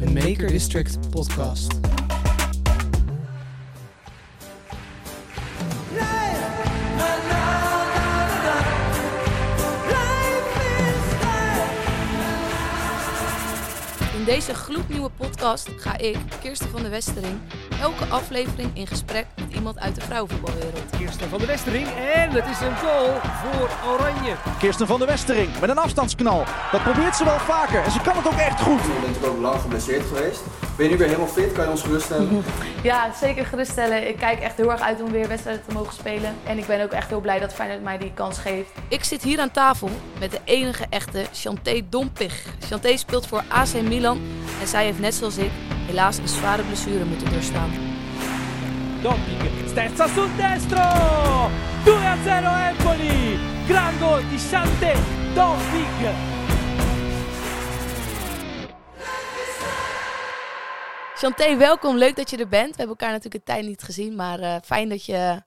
een Maker District podcast. Deze gloednieuwe podcast ga ik, Kirsten van der Westering, elke aflevering in gesprek met iemand uit de vrouwenvoetbalwereld. Kirsten van der Westering. En het is een goal voor Oranje. Kirsten van der Westering met een afstandsknal. Dat probeert ze wel vaker en ze kan het ook echt goed. Ik ben natuurlijk ook lang geblesseerd geweest. Ben je nu weer helemaal fit? Kan je ons geruststellen? Ja, zeker geruststellen. Ik kijk echt heel erg uit om weer wedstrijden te mogen spelen. En ik ben ook echt heel blij dat Feyenoord mij die kans geeft. Ik zit hier aan tafel met de enige echte Chanté Dompig. Chanté speelt voor AC Milan en zij heeft net zoals ik helaas een zware blessure moeten doorstaan. Dompik, sterza sul destro. 2-0 Empoli. Gran goal di Chante Dompik. Chanté, welkom. Leuk dat je er bent. We hebben elkaar natuurlijk een tijd niet gezien, maar eh, fijn dat je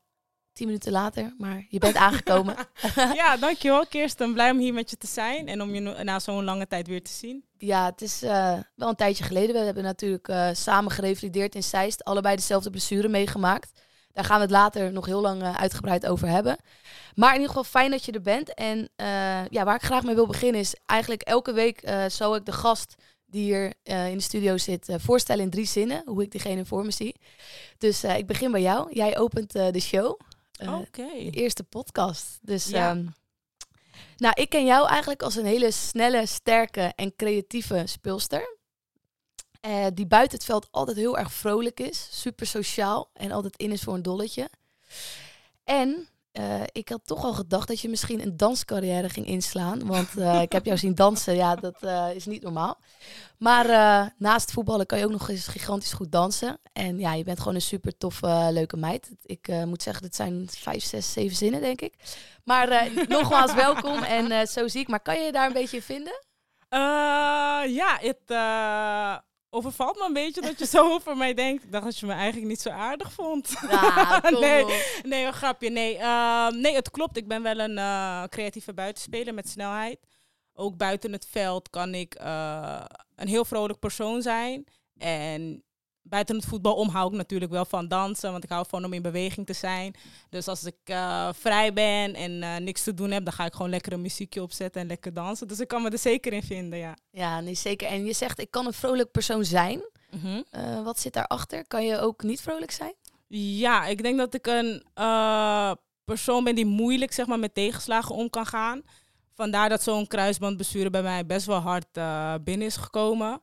tien minuten later, maar je bent aangekomen. ja, dankjewel Kirsten. Blij om hier met je te zijn en om je na zo'n lange tijd weer te zien. Ja, het is eh, wel een tijdje geleden. We hebben natuurlijk eh, samen gerevalideerd in Zeist. Allebei dezelfde blessure meegemaakt. Daar gaan we het later nog heel lang uitgebreid over hebben. Maar in ieder geval fijn dat je er bent. En ja, waar ik graag mee wil beginnen is eigenlijk elke week zal ik de gast die hier eh, in de studio zit eh, voorstellen in drie zinnen. Hoe ik diegene voor me zie. Dus eh, ik begin bij jou. Jij opent de show. Oké. de eerste podcast. Dus Ja. ehm, nou, ik ken jou eigenlijk als een hele snelle, sterke en creatieve speelster. Die buiten het veld altijd heel erg vrolijk is, super sociaal en altijd in is voor een dolletje. En eh, ik had toch al gedacht dat je misschien een danscarrière ging inslaan. Want eh, ik heb jou zien dansen, ja, dat eh, is niet normaal. Maar naast voetballen kan je ook nog eens gigantisch goed dansen. En ja, je bent gewoon een super toffe, leuke meid. Ik moet zeggen, dit zijn vijf, zes, zeven zinnen, denk ik. Maar nogmaals welkom en zo zie ik. Maar kan je je daar een beetje in vinden? Ja, het overvalt me een beetje dat je zo over mij denkt. Ik dacht dat je me eigenlijk niet zo aardig vond. Ja, nee, nee, een grapje. Nee, Ehm, nee, het klopt. Ik ben wel een eh, creatieve buitenspeler met snelheid. Ook buiten het veld kan ik eh, een heel vrolijk persoon zijn. En buiten het voetbal om hou ik natuurlijk wel van dansen. Want ik hou van om in beweging te zijn. Dus als ik eh, vrij ben en eh, niks te doen heb, dan ga ik gewoon lekker een muziekje opzetten en lekker dansen. Dus ik kan me er zeker in vinden, ja. Ja, nee, zeker. En je zegt, ik kan een vrolijk persoon zijn. Mhm. Eh, wat zit daarachter? Kan je ook niet vrolijk zijn? Ja, ik denk dat ik een persoon ben die moeilijk zeg maar, met tegenslagen om kan gaan. Vandaar dat zo'n kruisbandblessure bij mij best wel hard binnen is gekomen.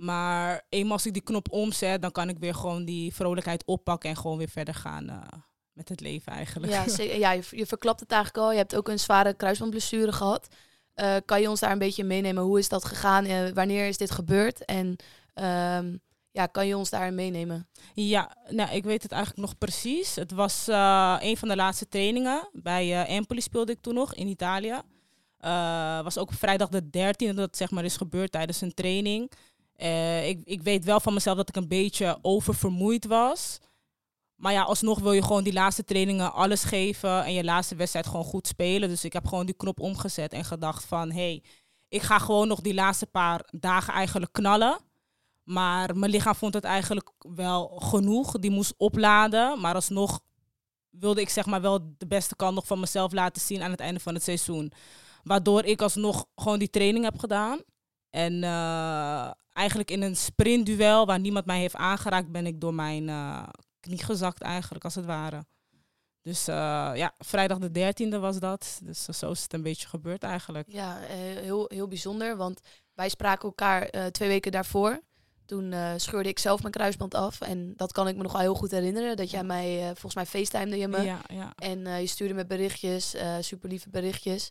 Maar eenmaal als ik die knop omzet, dan kan ik weer gewoon die vrolijkheid oppakken en gewoon weer verder gaan eh, met het leven eigenlijk. Ja, zeker. ja je, je verklapt het eigenlijk al. Je hebt ook een zware kruisbandblessure gehad. Eh, kan je ons daar een beetje meenemen? Hoe is dat gegaan? Eh, wanneer is dit gebeurd? En ehm, ja, kan je ons daarin meenemen? Ja, nou, ik weet het eigenlijk nog precies. Het was een van de laatste trainingen. Bij Empoli speelde ik toen nog in Italië. Was ook vrijdag de 13e dat het zeg maar is gebeurd tijdens een training. Eh, ik, ik weet wel van mezelf dat ik een beetje oververmoeid was. Maar ja, alsnog wil je gewoon die laatste trainingen alles geven en je laatste wedstrijd gewoon goed spelen. Dus ik heb gewoon die knop omgezet en gedacht van, hé, hey, ik ga gewoon nog die laatste paar dagen eigenlijk knallen. Maar mijn lichaam vond het eigenlijk wel genoeg. Die moest opladen. Maar alsnog wilde ik zeg maar wel de beste kant nog van mezelf laten zien aan het einde van het seizoen. Waardoor ik alsnog gewoon die training heb gedaan. En eh, eigenlijk in een sprintduel waar niemand mij heeft aangeraakt, ben ik door mijn eh, knie gezakt eigenlijk, als het ware. Dus eh, ja, vrijdag de 13e was dat. Dus eh, zo is het een beetje gebeurd eigenlijk. Ja, heel, heel bijzonder. Want wij spraken elkaar twee weken daarvoor. Toen scheurde ik zelf mijn kruisband af. En dat kan ik me nog wel heel goed herinneren. Dat jij mij, volgens mij facetimede je me. Ja, ja. En je stuurde me berichtjes, super lieve berichtjes.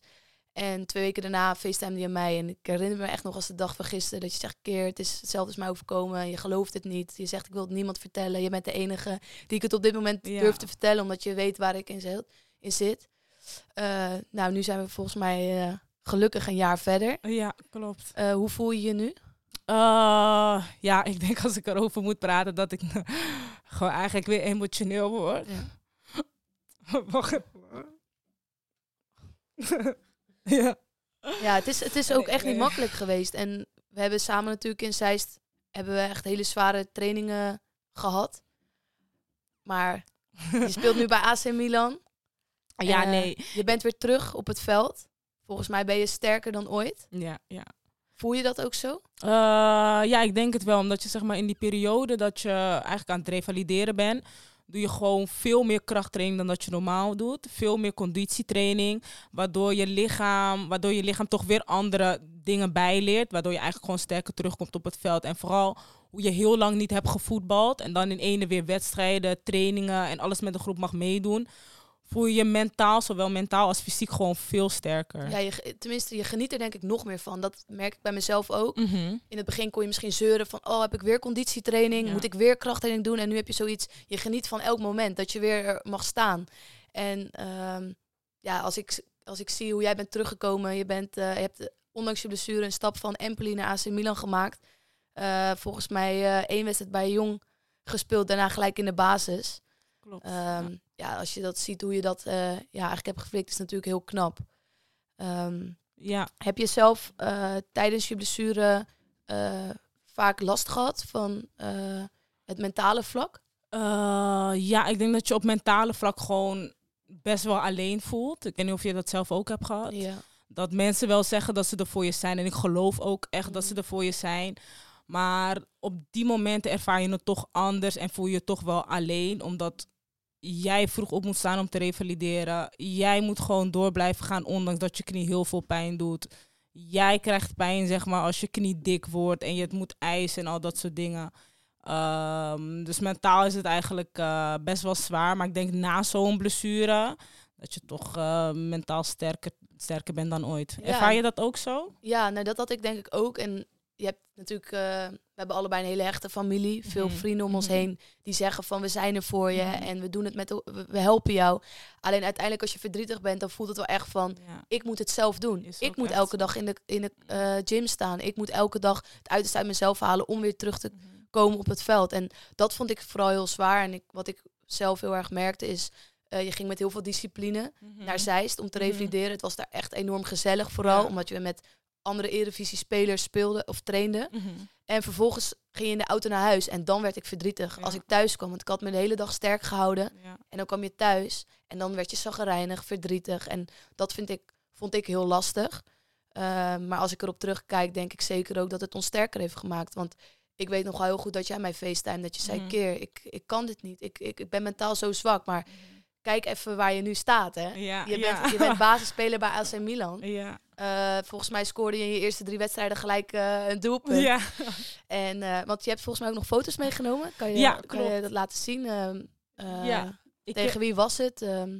En twee weken daarna facetimede je mij. En ik herinner me echt nog als de dag van gisteren. Dat je zegt, keer, het is hetzelfde is mij overkomen. Je gelooft het niet. Je zegt, ik wil het niemand vertellen. Je bent de enige die ik het op dit moment Ja. durf te vertellen. Omdat je weet waar ik in zit. In zit. Eh, nou, nu zijn we volgens mij eh, gelukkig een jaar verder. Ja, klopt. Eh, hoe voel je je nu? Ja, ik denk als ik erover moet praten dat ik gewoon eigenlijk weer emotioneel word. Ja. Wacht even. ja. Ja, het is, het is ook Nee, echt niet makkelijk geweest. En we hebben samen natuurlijk in Zeist hebben we echt hele zware trainingen gehad. Maar je speelt nu bij AC Milan. Ja, Eh, nee. Je bent weer terug op het veld. Volgens mij ben je sterker dan ooit. Ja, ja. Voel je dat ook zo? Eh, ja, ik denk het wel. Omdat je zeg maar in die periode dat je eigenlijk aan het revalideren bent, doe je gewoon veel meer krachttraining dan dat je normaal doet. Veel meer conditietraining, waardoor je lichaam, waardoor je lichaam toch weer andere dingen bijleert, waardoor je eigenlijk gewoon sterker terugkomt op het veld. En vooral hoe je heel lang niet hebt gevoetbald en dan in ene weer wedstrijden, trainingen en alles met de groep mag meedoen. Voel je je mentaal, zowel mentaal als fysiek, gewoon veel sterker. Ja, je, tenminste, je geniet er denk ik nog meer van. Dat merk ik bij mezelf ook. Mhm. In het begin kon je misschien zeuren van... oh, heb ik weer conditietraining? Ja. Moet ik weer krachttraining doen? En nu heb je zoiets... je geniet van elk moment dat je weer er mag staan. En ehm, ja, als ik, als ik zie hoe jij bent teruggekomen... je, bent, eh, je hebt eh, ondanks je blessure een stap van Empoli naar AC Milan gemaakt. Eh, volgens mij één wedstrijd bij Jong gespeeld... daarna gelijk in de basis. Klopt. Ehm, ja, als je dat ziet, hoe je dat eh, ja, eigenlijk hebt geflikt... is natuurlijk heel knap. Ehm, ja. heb je zelf eh, tijdens je blessure eh, vaak last gehad van het mentale vlak? Ja, ik denk dat je op mentale vlak gewoon best wel alleen voelt. Ik weet niet of je dat zelf ook hebt gehad. Ja. Dat mensen wel zeggen dat ze er voor je zijn. En ik geloof ook echt dat ze Mhm. er voor je zijn. Maar op die momenten ervaar je het toch anders en voel je je toch wel alleen. Omdat jij vroeg op moet staan om te revalideren. Jij moet gewoon door blijven gaan, ondanks dat je knie heel veel pijn doet. Jij krijgt pijn, zeg maar, als je knie dik wordt en je het moet eisen en al dat soort dingen. Ehm, dus mentaal is het eigenlijk eh, best wel zwaar. Maar ik denk na zo'n blessure dat je toch eh, mentaal sterker, sterker bent dan ooit. Ja. Ervaar je dat ook zo? Ja, nou dat had ik denk ik ook. En je hebt natuurlijk, eh, we hebben allebei een hele hechte familie. Veel Mhm. vrienden om ons Mhm. heen die zeggen van we zijn er voor je Mhm. en we doen het met, we, helpen jou. Alleen uiteindelijk als je verdrietig bent, dan voelt het wel echt van Ja. ik moet het zelf doen. Ik moet echt elke dag in de, in de eh, gym staan. Ik moet elke dag het uiterste uit mezelf halen om weer terug te komen op het veld. En dat vond ik vooral heel zwaar. En ik, wat ik zelf heel erg merkte is, eh, je ging met heel veel discipline naar Zeist om te revalideren. Het was daar echt enorm gezellig vooral, Ja. omdat je met andere Eredivisie-spelers speelde of trainde. En vervolgens ging je in de auto naar huis en dan werd ik verdrietig Ja. als ik thuis kwam. Want ik had me de hele dag sterk gehouden. Ja. En dan kwam je thuis en dan werd je zaggerijnig, verdrietig. En dat vind ik, vond ik heel lastig. Eh, maar als ik erop terugkijk, denk ik zeker ook dat het ons sterker heeft gemaakt. Want ik weet nog wel heel goed dat jij mij FaceTime, dat je zei, Mhm. keer, ik, ik kan dit niet. Ik, ik, ik ben mentaal zo zwak, maar kijk even waar je nu staat. Hè? Ja, Je, ja. bent, je bent basisspeler bij AC Milan. Ja. Eh, volgens mij scoorde je in je eerste drie wedstrijden gelijk eh, een doelpunt. Ja. En, eh, want je hebt volgens mij ook nog foto's meegenomen. Kan je, Ja, kan je dat laten zien? Ehm, eh, Ja, Ik, tegen wie was het? Ehm,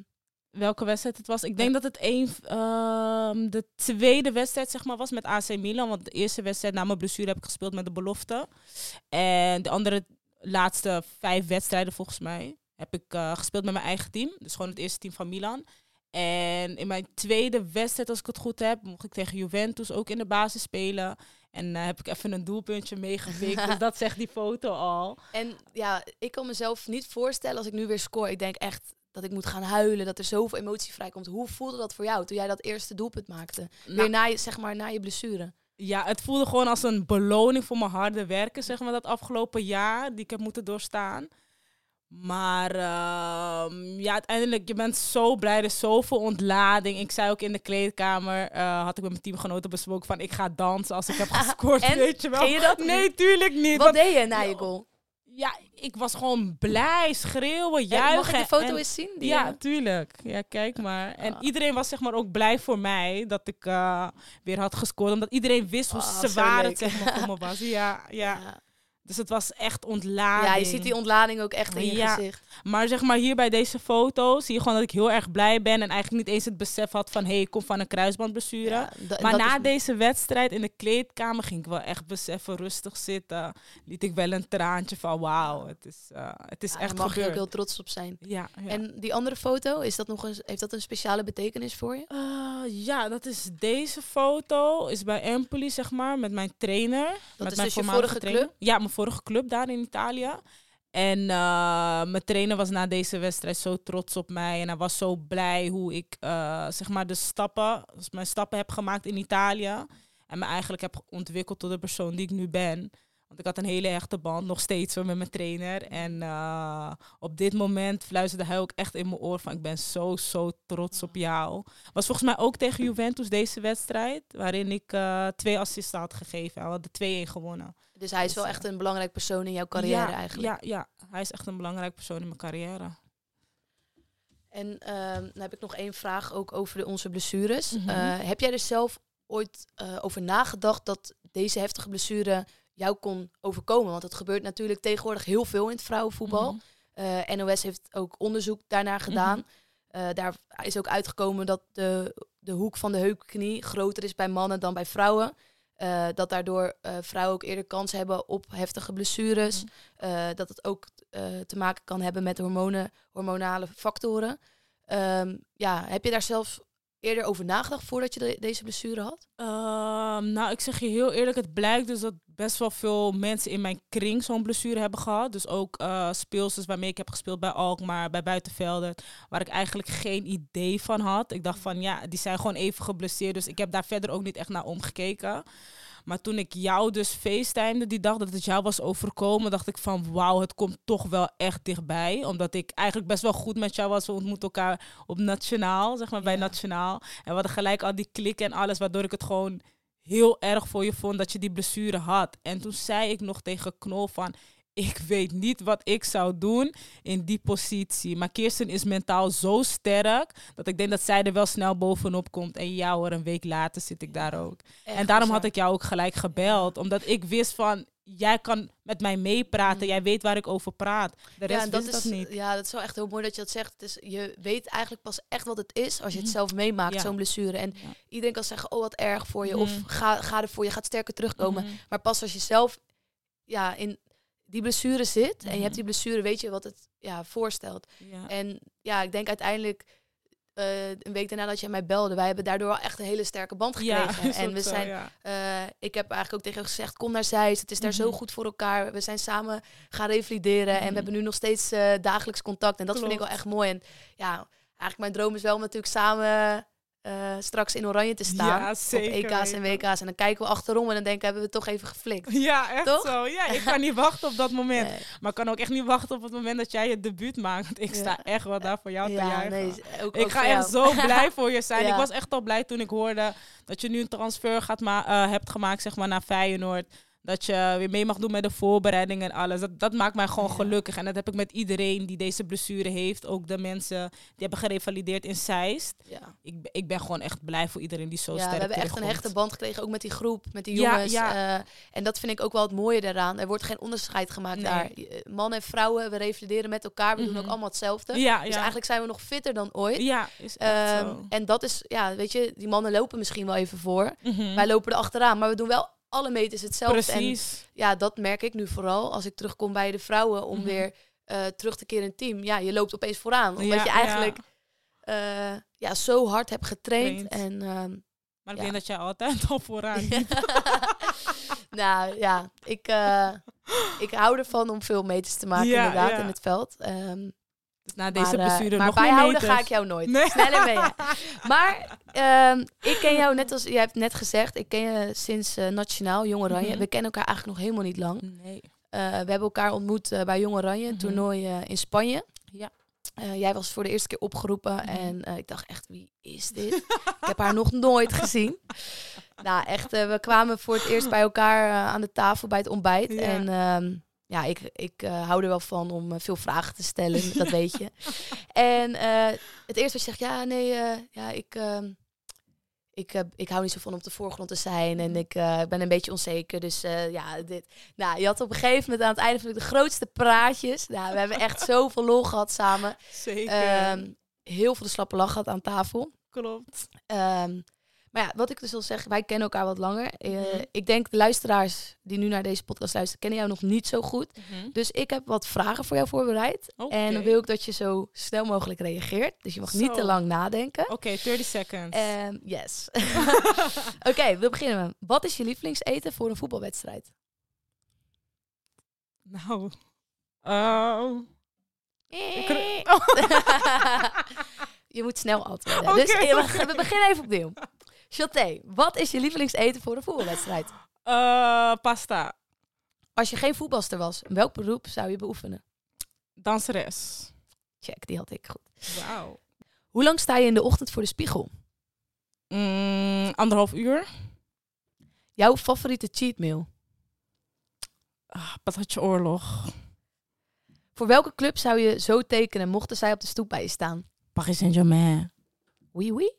welke wedstrijd het was. Ik denk dat het een, ehm, de tweede wedstrijd zeg maar, was met AC Milan. Want de eerste wedstrijd na mijn blessure heb ik gespeeld met de belofte. En de andere laatste vijf wedstrijden volgens mij heb ik eh, gespeeld met mijn eigen team. Dus gewoon het eerste team van Milan. En in mijn tweede wedstrijd, als ik het goed heb, mocht ik tegen Juventus ook in de basis spelen. En eh, heb ik even een doelpuntje meegepikt. dus dat zegt die foto al. En ja, ik kan mezelf niet voorstellen als ik nu weer score. Ik denk echt dat ik moet gaan huilen, dat er zoveel emotie vrijkomt. Hoe voelde dat voor jou toen jij dat eerste doelpunt maakte? Nou, Weer na je, zeg maar, na je blessure. Ja, het voelde gewoon als een beloning voor mijn harde werken, zeg maar, dat afgelopen jaar, die ik heb moeten doorstaan. Maar ehm, ja, uiteindelijk, je bent zo blij, er is zoveel ontlading. Ik zei ook in de kleedkamer, eh, had ik met mijn teamgenoten besproken van, ik ga dansen als ik heb gescoord, En? weet je wel. Je dat? Nee, tuurlijk niet. Wat want- deed je na je goal? ja, ik was gewoon blij, schreeuwen, Ja, juichen. mag ik de foto en- eens zien? Die, ja, eh, tuurlijk. Ja, kijk maar. En Ah. iedereen was zeg maar ook blij voor mij dat ik eh, weer had gescoord. Omdat iedereen wist hoe Ah, zwaar het zeg maar, voor me was. Ja, ja. ja. Dus het was echt ontlading. Ja, je ziet die ontlading ook echt in je Ja. gezicht. Maar zeg maar hier bij deze foto zie je gewoon dat ik heel erg blij ben. En eigenlijk niet eens het besef had van... hé, hey, ik kom van een kruisbandblessure. Ja, Maar dat na is- deze wedstrijd in de kleedkamer ging ik wel echt beseffen, rustig zitten. Liet ik wel een traantje van wauw, het is, eh, het is ja, echt daar mag je ook heel trots op zijn. Ja. En die andere foto, is dat nog een, heeft dat een speciale betekenis voor je? Eh, ja, dat is deze foto. Is bij Empoli, zeg maar, met mijn trainer. met is mijn dus je vorige trainer. club? Ja, mijn vorige club daar in Italië. En eh, mijn trainer was na deze wedstrijd zo trots op mij. En hij was zo blij hoe ik, eh, zeg maar, de stappen, dus mijn stappen heb gemaakt in Italië. En me eigenlijk heb ontwikkeld tot de persoon die ik nu ben. Want ik had een hele hechte band, nog steeds met mijn trainer. En eh, op dit moment fluisterde hij ook echt in mijn oor van... ik ben zo, zo trots op jou. Was volgens mij ook tegen Juventus deze wedstrijd... waarin ik eh, twee assists had gegeven. We hadden 2-1 gewonnen. Dus hij is wel echt een belangrijk persoon in jouw carrière ja, eigenlijk. Ja, ja, hij is echt een belangrijk persoon in mijn carrière. En ehm, dan heb ik nog één vraag ook over de, onze blessures. Mhm. Eh, heb jij er zelf ooit eh, over nagedacht dat deze heftige blessure jou kon overkomen? Want het gebeurt natuurlijk tegenwoordig heel veel in het vrouwenvoetbal. Mhm. Eh, NOS heeft ook onderzoek daarnaar gedaan. Eh, daar is ook uitgekomen dat de, de hoek van de heupknie groter is bij mannen dan bij vrouwen. Eh, dat daardoor vrouwen ook eerder kans hebben op heftige blessures. Eh, dat het ook te maken kan hebben met hormonen, hormonale factoren. Ehm, ja, heb je daar zelf eerder over nagedacht voordat je de- deze blessure had? Ehm, nou, ik zeg je heel eerlijk, het blijkt dus dat best wel veel mensen in mijn kring zo'n blessure hebben gehad. Dus ook eh speelsters waarmee ik heb gespeeld bij Alkmaar, bij Buitenvelden, waar ik eigenlijk geen idee van had. Ik dacht van ja, die zijn gewoon even geblesseerd, dus ik heb daar verder ook niet echt naar omgekeken. Maar toen ik jou dus facetimede die dag dat het jou was overkomen, dacht ik van wauw, het komt toch wel echt dichtbij. Omdat ik eigenlijk best wel goed met jou was. We ontmoeten elkaar op nationaal, zeg maar bij Ja. nationaal. En we hadden gelijk al die klik en alles, waardoor ik het gewoon heel erg voor je vond dat je die blessure had. En toen zei ik nog tegen Knol van, ik weet niet wat ik zou doen in die positie. Maar Kirsten is mentaal zo sterk dat ik denk dat zij er wel snel bovenop komt. En jou hoor, een week later zit ik daar ook. en daarom had ik jou ook gelijk gebeld. Omdat ik wist van, jij kan met mij meepraten. Jij weet waar ik over praat. De rest en dat is, dat niet. Ja, dat is wel echt heel mooi dat je dat zegt. Het is, je weet eigenlijk pas echt wat het is als je het zelf meemaakt, Ja. zo'n blessure. En Ja. iedereen kan zeggen, oh wat erg voor je. Of Mhm. ga, ga ervoor, je gaat sterker terugkomen. Maar pas als je zelf ja, in die blessure zit en je Mhm. hebt die blessure, weet je wat het ja, voorstelt. Ja. En ja, ik denk uiteindelijk eh, een week daarna dat jij mij belde, wij hebben daardoor wel echt een hele sterke band gekregen. en we zo, zijn, ja. eh, ik heb eigenlijk ook tegen gezegd, kom naar Zeist, het is daar zo Mhm. goed voor elkaar. We zijn samen gaan revalideren en Mhm. we hebben nu nog steeds eh, dagelijks contact. En dat vind ik wel echt mooi. En ja, eigenlijk mijn droom is wel om natuurlijk samen eh, straks in oranje te staan. Ja, zeker op EK's en. WK's. En dan kijken we achterom en dan denken we, hebben we het toch even geflikt. Ja, echt Toch? zo. Ja, ik kan niet wachten op dat moment. Nee. Maar ik kan ook echt niet wachten op het moment dat jij je debuut maakt. Want ik Ja. sta echt wel daar voor jou te ja, juichen. nee, ook, ik ook ga echt jou. zo blij voor je zijn. Ik was echt al blij toen ik hoorde dat je nu een transfer gaat ma- eh, hebt gemaakt zeg maar, naar Feyenoord. Dat je weer mee mag doen met de voorbereiding en alles. Dat, dat maakt mij gewoon Ja. gelukkig. En dat heb ik met iedereen die deze blessure heeft. Ook de mensen die hebben gerevalideerd in Zeist. Ja. Ik, ben- ik ben gewoon echt blij voor iedereen die zo ja, sterk we hebben echt een hechte band gekregen, ook met die groep, met die jongens. eh, en dat vind ik ook wel het mooie daaraan. Er wordt geen onderscheid gemaakt Nee. daar. Eh, Mannen en vrouwen, we revalideren met elkaar. We doen Mhm. ook allemaal hetzelfde. Dus eigenlijk zijn we nog fitter dan ooit. Ja, is Ehm, en dat is, ja, weet je, die mannen lopen misschien wel even voor. Mhm. Wij lopen er achteraan, maar we doen wel alle meters hetzelfde. En Precies. ja, dat merk ik nu vooral als ik terugkom bij de vrouwen om Mhm. weer eh, terug te keren in het team. Ja, je loopt opeens vooraan. Omdat Ja, je eigenlijk eh, ja, zo hard hebt getraind. Traind. En ehm, Maar ik Ja. denk dat jij altijd al vooraan nou ja, ik, eh, ik hou ervan om veel meters te maken Ja, inderdaad ja. in het veld. Ehm, Dus na deze maar, eh, blessure maar nog meer bijhouden meters. ga ik jou nooit. Nee. Sneller ben je. Maar ehm, ik ken jou net als jij hebt net gezegd. Ik ken je sinds eh, Nationaal, Jong Oranje. Mhm. We kennen elkaar eigenlijk nog helemaal niet lang. Nee. Eh, we hebben elkaar ontmoet bij Jong Oranje, een Mhm. toernooi in Spanje. Ja. Jij was voor de eerste keer opgeroepen Mhm. en ik dacht echt, wie is dit? ik heb haar nog nooit gezien. Nou, echt, we kwamen voor het eerst bij elkaar aan de tafel bij het ontbijt. Ja. En ehm, ja, ik, ik eh, hou er wel van om eh, veel vragen te stellen, dat weet je. En eh, het eerste was je zegt, ja, nee, ja, ik, ehm, ik, ik hou niet zo van op de voorgrond te zijn en ik eh, ben een beetje onzeker. Dus ja, dit. Nou, je had op een gegeven moment aan het einde van de grootste praatjes. Nou, we hebben echt zoveel lol gehad samen. Zeker. Ehm, heel veel de slappe lach gehad aan tafel. Klopt. Ehm, maar ja, wat ik dus wil zeggen, wij kennen elkaar wat langer. Eh, Mhm. Ik denk de luisteraars die nu naar deze podcast luisteren, kennen jou nog niet zo goed. Mhm. Dus ik heb wat vragen voor jou voorbereid. En dan wil ik dat je zo snel mogelijk reageert. Dus je mag niet te lang nadenken. Oké, 30 seconds. Ehm, yes. Oké, we beginnen. Wat is je lievelingseten voor een voetbalwedstrijd? nou. Oh. je moet snel antwoorden. Dus we beginnen even opnieuw. Chaté, wat is je lievelingseten voor een voetbalwedstrijd? Eh, pasta. Als je geen voetbalster was, welk beroep zou je beoefenen? Danseres. Check, die had ik goed. Wauw. Hoe lang sta je in de ochtend voor de spiegel? Mm, anderhalf uur. Jouw favoriete cheatmeal? Ah, patatje oorlog. Voor welke club zou je zo tekenen mochten zij op de stoep bij je staan? Paris Saint-Germain. Oui, oui.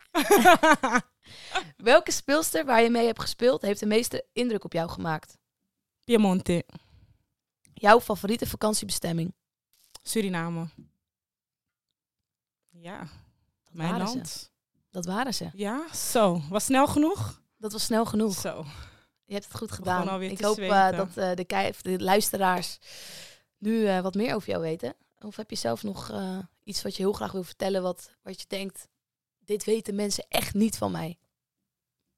Welke speelster waar je mee hebt gespeeld heeft de meeste indruk op jou gemaakt? Piemonte. Jouw favoriete vakantiebestemming? Suriname. Ja, Dat mijn waren land. Ze. Dat waren ze. Ja, zo. Was snel genoeg? Dat was snel genoeg. Zo. Je hebt het goed gedaan. Ik hoop eh, dat eh, de, kei- of de luisteraars nu eh, wat meer over jou weten. Of heb je zelf nog iets wat je heel graag wil vertellen, wat, wat je denkt, dit weten mensen echt niet van mij?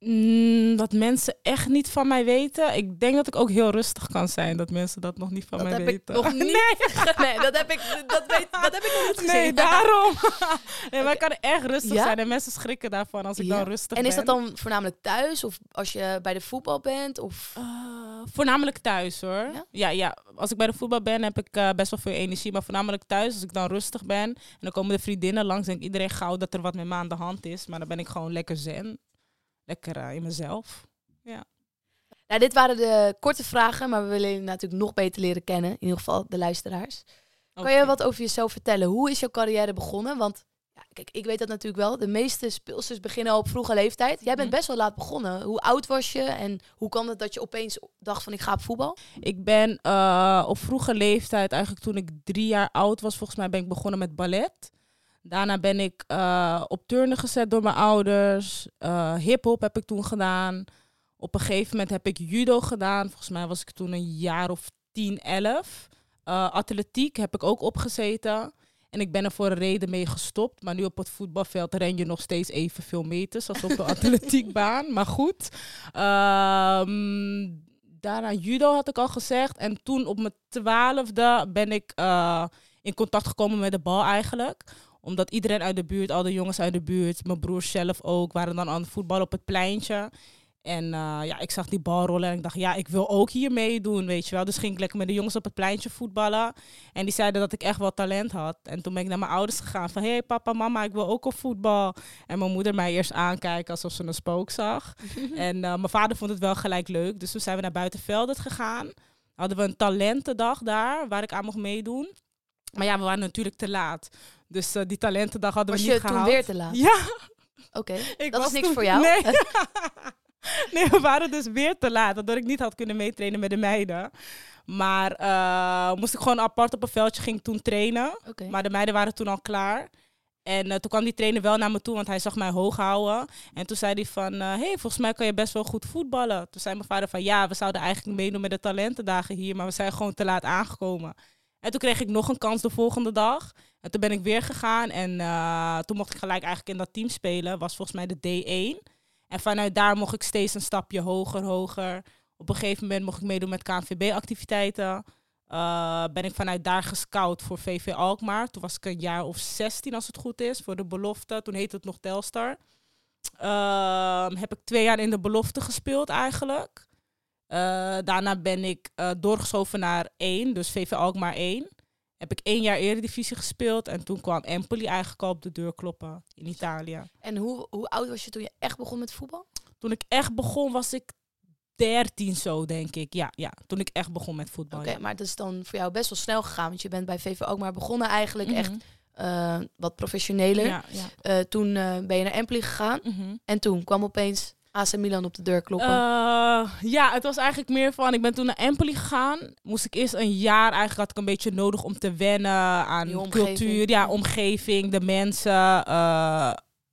Mm, dat mensen echt niet van mij weten. Ik denk dat ik ook heel rustig kan zijn. Dat mensen dat nog niet van dat mij heb weten. ik nog niet. Nee, Nee, dat heb ik, dat weet, dat heb ik nog niet gezien. nee daarom. nee, maar ik kan echt rustig Ja? zijn. En mensen schrikken daarvan als ik Ja. dan rustig En is dat ben. dan voornamelijk thuis of als je bij de voetbal bent? Of... Eh, voornamelijk thuis hoor. Ja? Ja? Ja, Als ik bij de voetbal ben, heb ik eh, best wel veel energie. Maar voornamelijk thuis, als ik dan rustig ben. En dan komen de vriendinnen langs. Denkt iedereen gauw dat er wat met me aan de hand is. Maar dan ben ik gewoon lekker zen. Lekker eh, in mezelf. Nou, dit waren de korte vragen, maar we willen je natuurlijk nog beter leren kennen. In ieder geval de luisteraars. Kan je wat over jezelf vertellen? Hoe is jouw carrière begonnen? Want ja, kijk, ik weet dat natuurlijk wel. De meeste speelsters beginnen al op vroege leeftijd. Jij bent Mhm. best wel laat begonnen. Hoe oud was je en hoe kwam het dat je opeens dacht van ik ga op voetbal? Ik ben eh, op vroege leeftijd, eigenlijk toen ik drie jaar oud was, volgens mij ben ik begonnen met ballet. Daarna ben ik eh, op turnen gezet door mijn ouders. Eh hip-hop heb ik toen gedaan. Op een gegeven moment heb ik judo gedaan. Volgens mij was ik toen een jaar of 10, 11. Eh, atletiek heb ik ook opgezeten. En ik ben er voor een reden mee gestopt. Maar nu op het voetbalveld ren je nog steeds evenveel meters als op de atletiekbaan. Maar goed. Ehm, daarna judo had ik al gezegd. En toen op mijn twaalfde ben ik in contact gekomen met de bal eigenlijk. Omdat iedereen uit de buurt, al de jongens uit de buurt, mijn broers zelf ook, waren dan aan het voetballen op het pleintje. En eh, ja, ik zag die bal rollen en ik dacht, ja, ik wil ook hier meedoen, weet je wel. Dus ging ik lekker met de jongens op het pleintje voetballen. En die zeiden dat ik echt wel talent had. En toen ben ik naar mijn ouders gegaan van, hé hey, papa, mama, ik wil ook op voetbal. En mijn moeder mij eerst aankijken alsof ze een spook zag. en eh, mijn vader vond het wel gelijk leuk. Dus toen zijn we naar Buitenveldert gegaan. Hadden we een talentendag daar, waar ik aan mocht meedoen. Maar ja, we waren natuurlijk te laat. Dus eh, die talentendag hadden Was we je niet toen gehaald. weer te laat? Ja, Oké, dat was is niks toen- voor jou. Nee. nee, we waren dus weer te laat. Waardoor ik niet had kunnen meetrainen met de meiden. Maar eh, moest ik gewoon apart op een veldje ging toen trainen. Maar de meiden waren toen al klaar. En eh, toen kwam die trainer wel naar me toe, want hij zag mij hoog houden. En toen zei hij van, hé, hey, volgens mij kan je best wel goed voetballen. Toen zei mijn vader van, ja, we zouden eigenlijk meedoen met de talentendagen hier, maar we zijn gewoon te laat aangekomen. En toen kreeg ik nog een kans de volgende dag. En toen ben ik weer gegaan en eh, toen mocht ik gelijk eigenlijk in dat team spelen. Was volgens mij de D1. En vanuit daar mocht ik steeds een stapje hoger, hoger. Op een gegeven moment mocht ik meedoen met KNVB-activiteiten. Eh, ben ik vanuit daar gescout voor VV Alkmaar. Toen was ik een jaar of 16 als het goed is, voor de belofte. Toen heette het nog Telstar. Ehm, heb ik twee jaar in de belofte gespeeld eigenlijk. Eh, daarna ben ik doorgeschoven naar 1, dus VV Alkmaar 1. Heb ik één jaar eredivisie gespeeld en toen kwam Empoli eigenlijk al op de deur kloppen in Italië. En hoe, hoe oud was je toen je echt begon met voetbal? Toen ik echt begon was ik 13 zo, denk ik. Ja, ja toen ik echt begon met voetbal. Oké, ja. maar dat is dan voor jou best wel snel gegaan. Want je bent bij VV ook maar begonnen eigenlijk Mhm. echt eh, wat professioneler. Ja, ja. Eh, toen eh, ben je naar Empoli gegaan. Mhm. En toen kwam opeens AC Milan op de deur kloppen. Eh, ja, het was eigenlijk meer van, ik ben toen naar Empoli gegaan. Moest ik eerst een jaar, eigenlijk had ik een beetje nodig om te wennen aan cultuur. Ja, omgeving, de mensen, eh,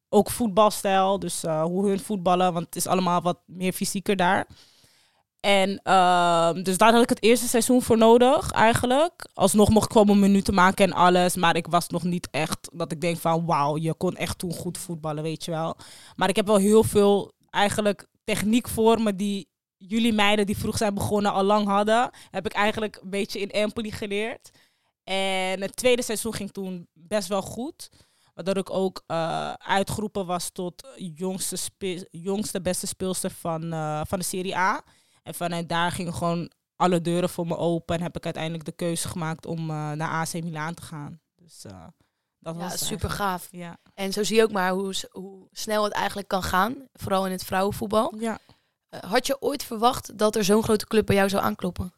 ook voetbalstijl. Dus eh, hoe hun voetballen, want het is allemaal wat meer fysieker daar. En ehm, dus daar had ik het eerste seizoen voor nodig eigenlijk. Alsnog mocht ik gewoon mijn minuten maken en alles. Maar ik was nog niet echt dat ik denk van wauw, je kon echt toen goed voetballen, weet je wel. Maar ik heb wel heel veel eigenlijk techniek die jullie meiden die vroeg zijn begonnen al lang hadden. Heb ik eigenlijk een beetje in Empoli geleerd. En het tweede seizoen ging toen best wel goed. Waardoor ik ook eh, uitgeroepen was tot jongste, spe- jongste beste speelster van, eh, van de Serie A. En vanuit daar gingen gewoon alle deuren voor me open en heb ik uiteindelijk de keuze gemaakt om eh, naar AC Milan te gaan. Dus dat Ja, was het super gaaf. Ja. En zo zie je ook maar hoe, hoe snel het eigenlijk kan gaan. Vooral in het vrouwenvoetbal. ja. Eh, had je ooit verwacht dat er zo'n grote club bij jou zou aankloppen?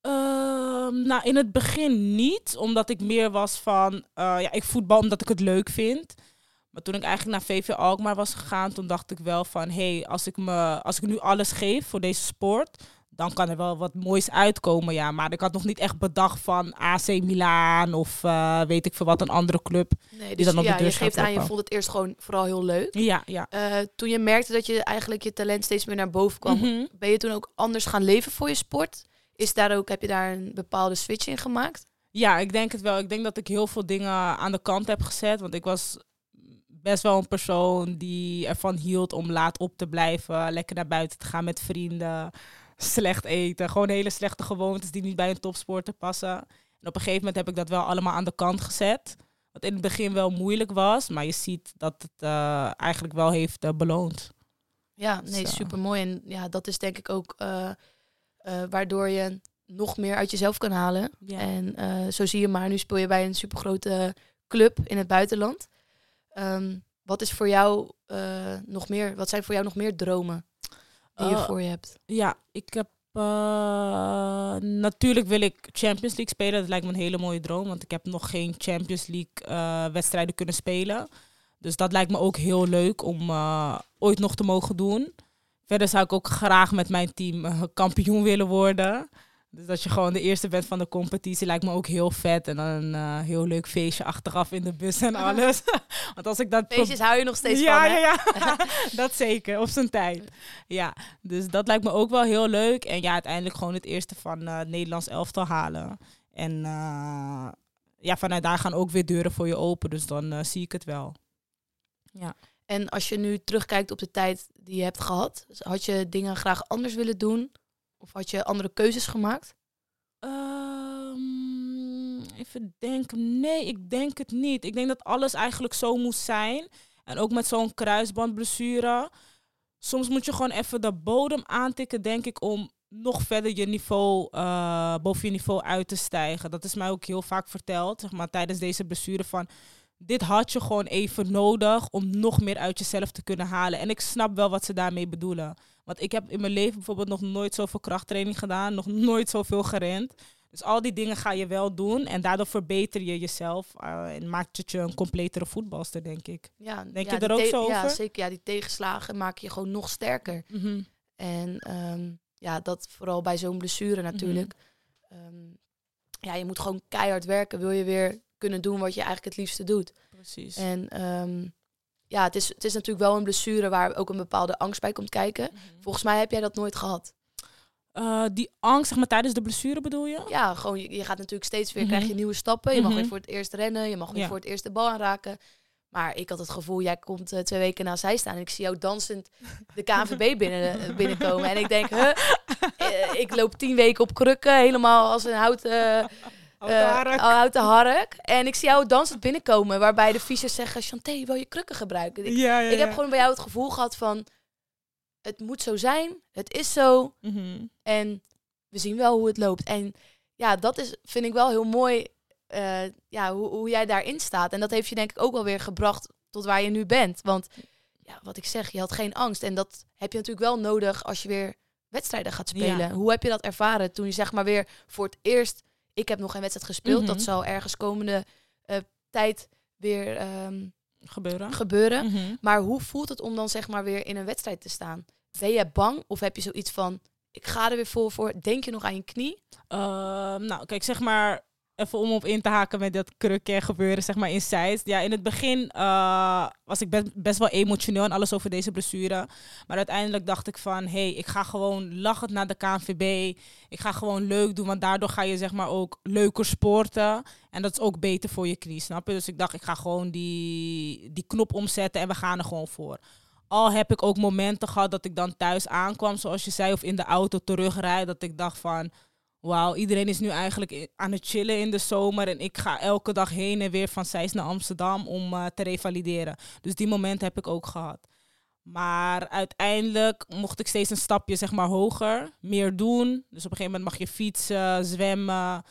Ehm, nou, in het begin niet, omdat ik meer was van, eh, ja, ik voetbal omdat ik het leuk vind. Maar toen ik eigenlijk naar VV Alkmaar was gegaan, toen dacht ik wel van, hé, hey, als, ik me, als ik nu alles geef voor deze sport, dan kan er wel wat moois uitkomen, ja. Maar ik had nog niet echt bedacht van AC Milan of eh, weet ik veel wat, een andere club. Nee, Die dan op de deur je geeft aan, je vond het eerst gewoon vooral heel leuk. Ja, ja. Eh, toen je merkte dat je eigenlijk je talent steeds meer naar boven kwam, Mhm. ben je toen ook anders gaan leven voor je sport? Is daar ook, heb je daar een bepaalde switch in gemaakt? Ja, ik denk het wel. Ik denk dat ik heel veel dingen aan de kant heb gezet. Want ik was best wel een persoon die ervan hield om laat op te blijven. Lekker naar buiten te gaan met vrienden. Slecht eten. Gewoon hele slechte gewoontes die niet bij een topsporter passen. En op een gegeven moment heb ik dat wel allemaal aan de kant gezet. Wat in het begin wel moeilijk was. Maar je ziet dat het eh, eigenlijk wel heeft eh, beloond. Ja, nee, super mooi. En ja, dat is denk ik ook eh, waardoor je nog meer uit jezelf kan halen. Ja. En zo zie je maar, nu speel je bij een supergrote club in het buitenland. Ehm, wat is voor jou nog meer, wat zijn voor jou nog meer dromen die je Eh, voor je hebt? Ja, ik heb. eh, natuurlijk wil ik Champions League spelen. Dat lijkt me een hele mooie droom. Want ik heb nog geen Champions League eh, wedstrijden kunnen spelen. Dus dat lijkt me ook heel leuk om ooit nog te mogen doen. Verder zou ik ook graag met mijn team kampioen willen worden. Dus dat je gewoon de eerste bent van de competitie lijkt me ook heel vet. En dan een eh, heel leuk feestje achteraf in de bus en alles. Want als ik dat Feestjes hou je nog steeds ja, van, hè? ja, ja, dat zeker, op zijn tijd. Ja, dus dat lijkt me ook wel heel leuk. En ja, uiteindelijk gewoon het eerste van eh, het Nederlands elftal halen. En eh, ja, vanuit daar gaan ook weer deuren voor je open. Dus dan zie ik het wel. Ja. En als je nu terugkijkt op de tijd die je hebt gehad, had je dingen graag anders willen doen? Of had je andere keuzes gemaakt? Ehm, even denken. Nee, ik denk het niet. Ik denk dat alles eigenlijk zo moest zijn. En ook met zo'n kruisbandblessure. Soms moet je gewoon even de bodem aantikken, denk ik, om nog verder je niveau, eh, boven je niveau uit te stijgen. Dat is mij ook heel vaak verteld, zeg maar, tijdens deze blessure van... Dit had je gewoon even nodig om nog meer uit jezelf te kunnen halen. En ik snap wel wat ze daarmee bedoelen. Want ik heb in mijn leven bijvoorbeeld nog nooit zoveel krachttraining gedaan, nog nooit zoveel gerend. Dus al die dingen ga je wel doen en daardoor verbeter je jezelf eh, en maakt het je een completere voetbalster, denk ik. Ja, Denk ja, je er ook zo Ja, over? zeker. Ja, die tegenslagen maken je gewoon nog sterker. En ehm, ja, dat vooral bij zo'n blessure natuurlijk. Ehm, ja, je moet gewoon keihard werken. Wil je weer kunnen doen wat je eigenlijk het liefste doet. Precies. En ehm, ja, het is, het is natuurlijk wel een blessure waar ook een bepaalde angst bij komt kijken. Volgens mij heb jij dat nooit gehad. Eh, die angst, zeg maar, tijdens de blessure bedoel je? Ja, gewoon je, je gaat natuurlijk steeds weer, Mhm. krijg je nieuwe stappen. Je mag Mhm. weer voor het eerst rennen, je mag weer Ja. voor het eerst de bal aanraken. Maar ik had het gevoel, jij komt eh, twee weken na zij staan en ik zie jou dansend de KNVB binnen, eh, binnenkomen. En ik denk, huh, ik loop tien weken op krukken, helemaal als een houten, Houten eh, hark. houten hark. En ik zie jou dansend binnenkomen, waarbij de fysio's zeggen, Chanté, wil je krukken gebruiken? Ik, ja, ja, ik heb gewoon bij jou het gevoel gehad van, het moet zo zijn, het is zo. Mhm. En we zien wel hoe het loopt. En ja, dat is, vind ik wel heel mooi. eh, ja, hoe, hoe jij daarin staat. En dat heeft je denk ik ook wel weer gebracht tot waar je nu bent. Want ja, wat ik zeg, je had geen angst. En dat heb je natuurlijk wel nodig als je weer wedstrijden gaat spelen. Ja. Hoe heb je dat ervaren toen je zeg maar weer voor het eerst... Ik heb nog geen wedstrijd gespeeld. Mhm. Dat zal ergens komende eh, tijd weer ehm, Gebeuren. gebeuren. Mhm. Maar hoe voelt het om dan zeg maar weer in een wedstrijd te staan? Ben je bang of heb je zoiets van, ik ga er weer vol voor. Denk je nog aan je knie? Ehm, nou, kijk, zeg maar, even om op in te haken met dat krukken gebeuren, zeg maar, in Zeist. Ja, in het begin eh, was ik best, best wel emotioneel en alles over deze blessure. Maar uiteindelijk dacht ik van, hé, hey, ik ga gewoon lachend naar de KNVB. Ik ga gewoon leuk doen, want daardoor ga je, zeg maar, ook leuker sporten. En dat is ook beter voor je knie, snap je? Dus ik dacht, ik ga gewoon die, die knop omzetten en we gaan er gewoon voor. Al heb ik ook momenten gehad dat ik dan thuis aankwam, zoals je zei, of in de auto terugrijd, dat ik dacht van, wauw, iedereen is nu eigenlijk aan het chillen in de zomer en ik ga elke dag heen en weer van Zeist naar Amsterdam om eh, te revalideren. Dus die momenten heb ik ook gehad. Maar uiteindelijk mocht ik steeds een stapje zeg maar, hoger, meer doen. Dus op een gegeven moment mag je fietsen, zwemmen.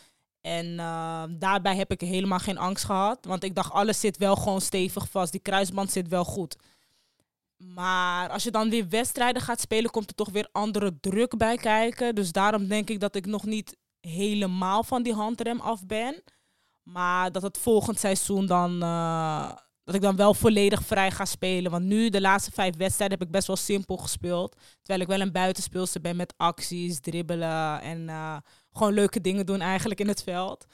En eh, daarbij heb ik helemaal geen angst gehad. Want ik dacht, alles zit wel gewoon stevig vast. Die kruisband zit wel goed. Maar als je dan weer wedstrijden gaat spelen, komt er toch weer andere druk bij kijken. Dus daarom denk ik dat ik nog niet helemaal van die handrem af ben. Maar dat het volgend seizoen dan. eh, dat ik dan wel volledig vrij ga spelen. Want nu, de laatste vijf wedstrijden, heb ik best wel simpel gespeeld. Terwijl ik wel een buitenspeelster ben met acties, dribbelen en eh, gewoon leuke dingen doen eigenlijk in het veld.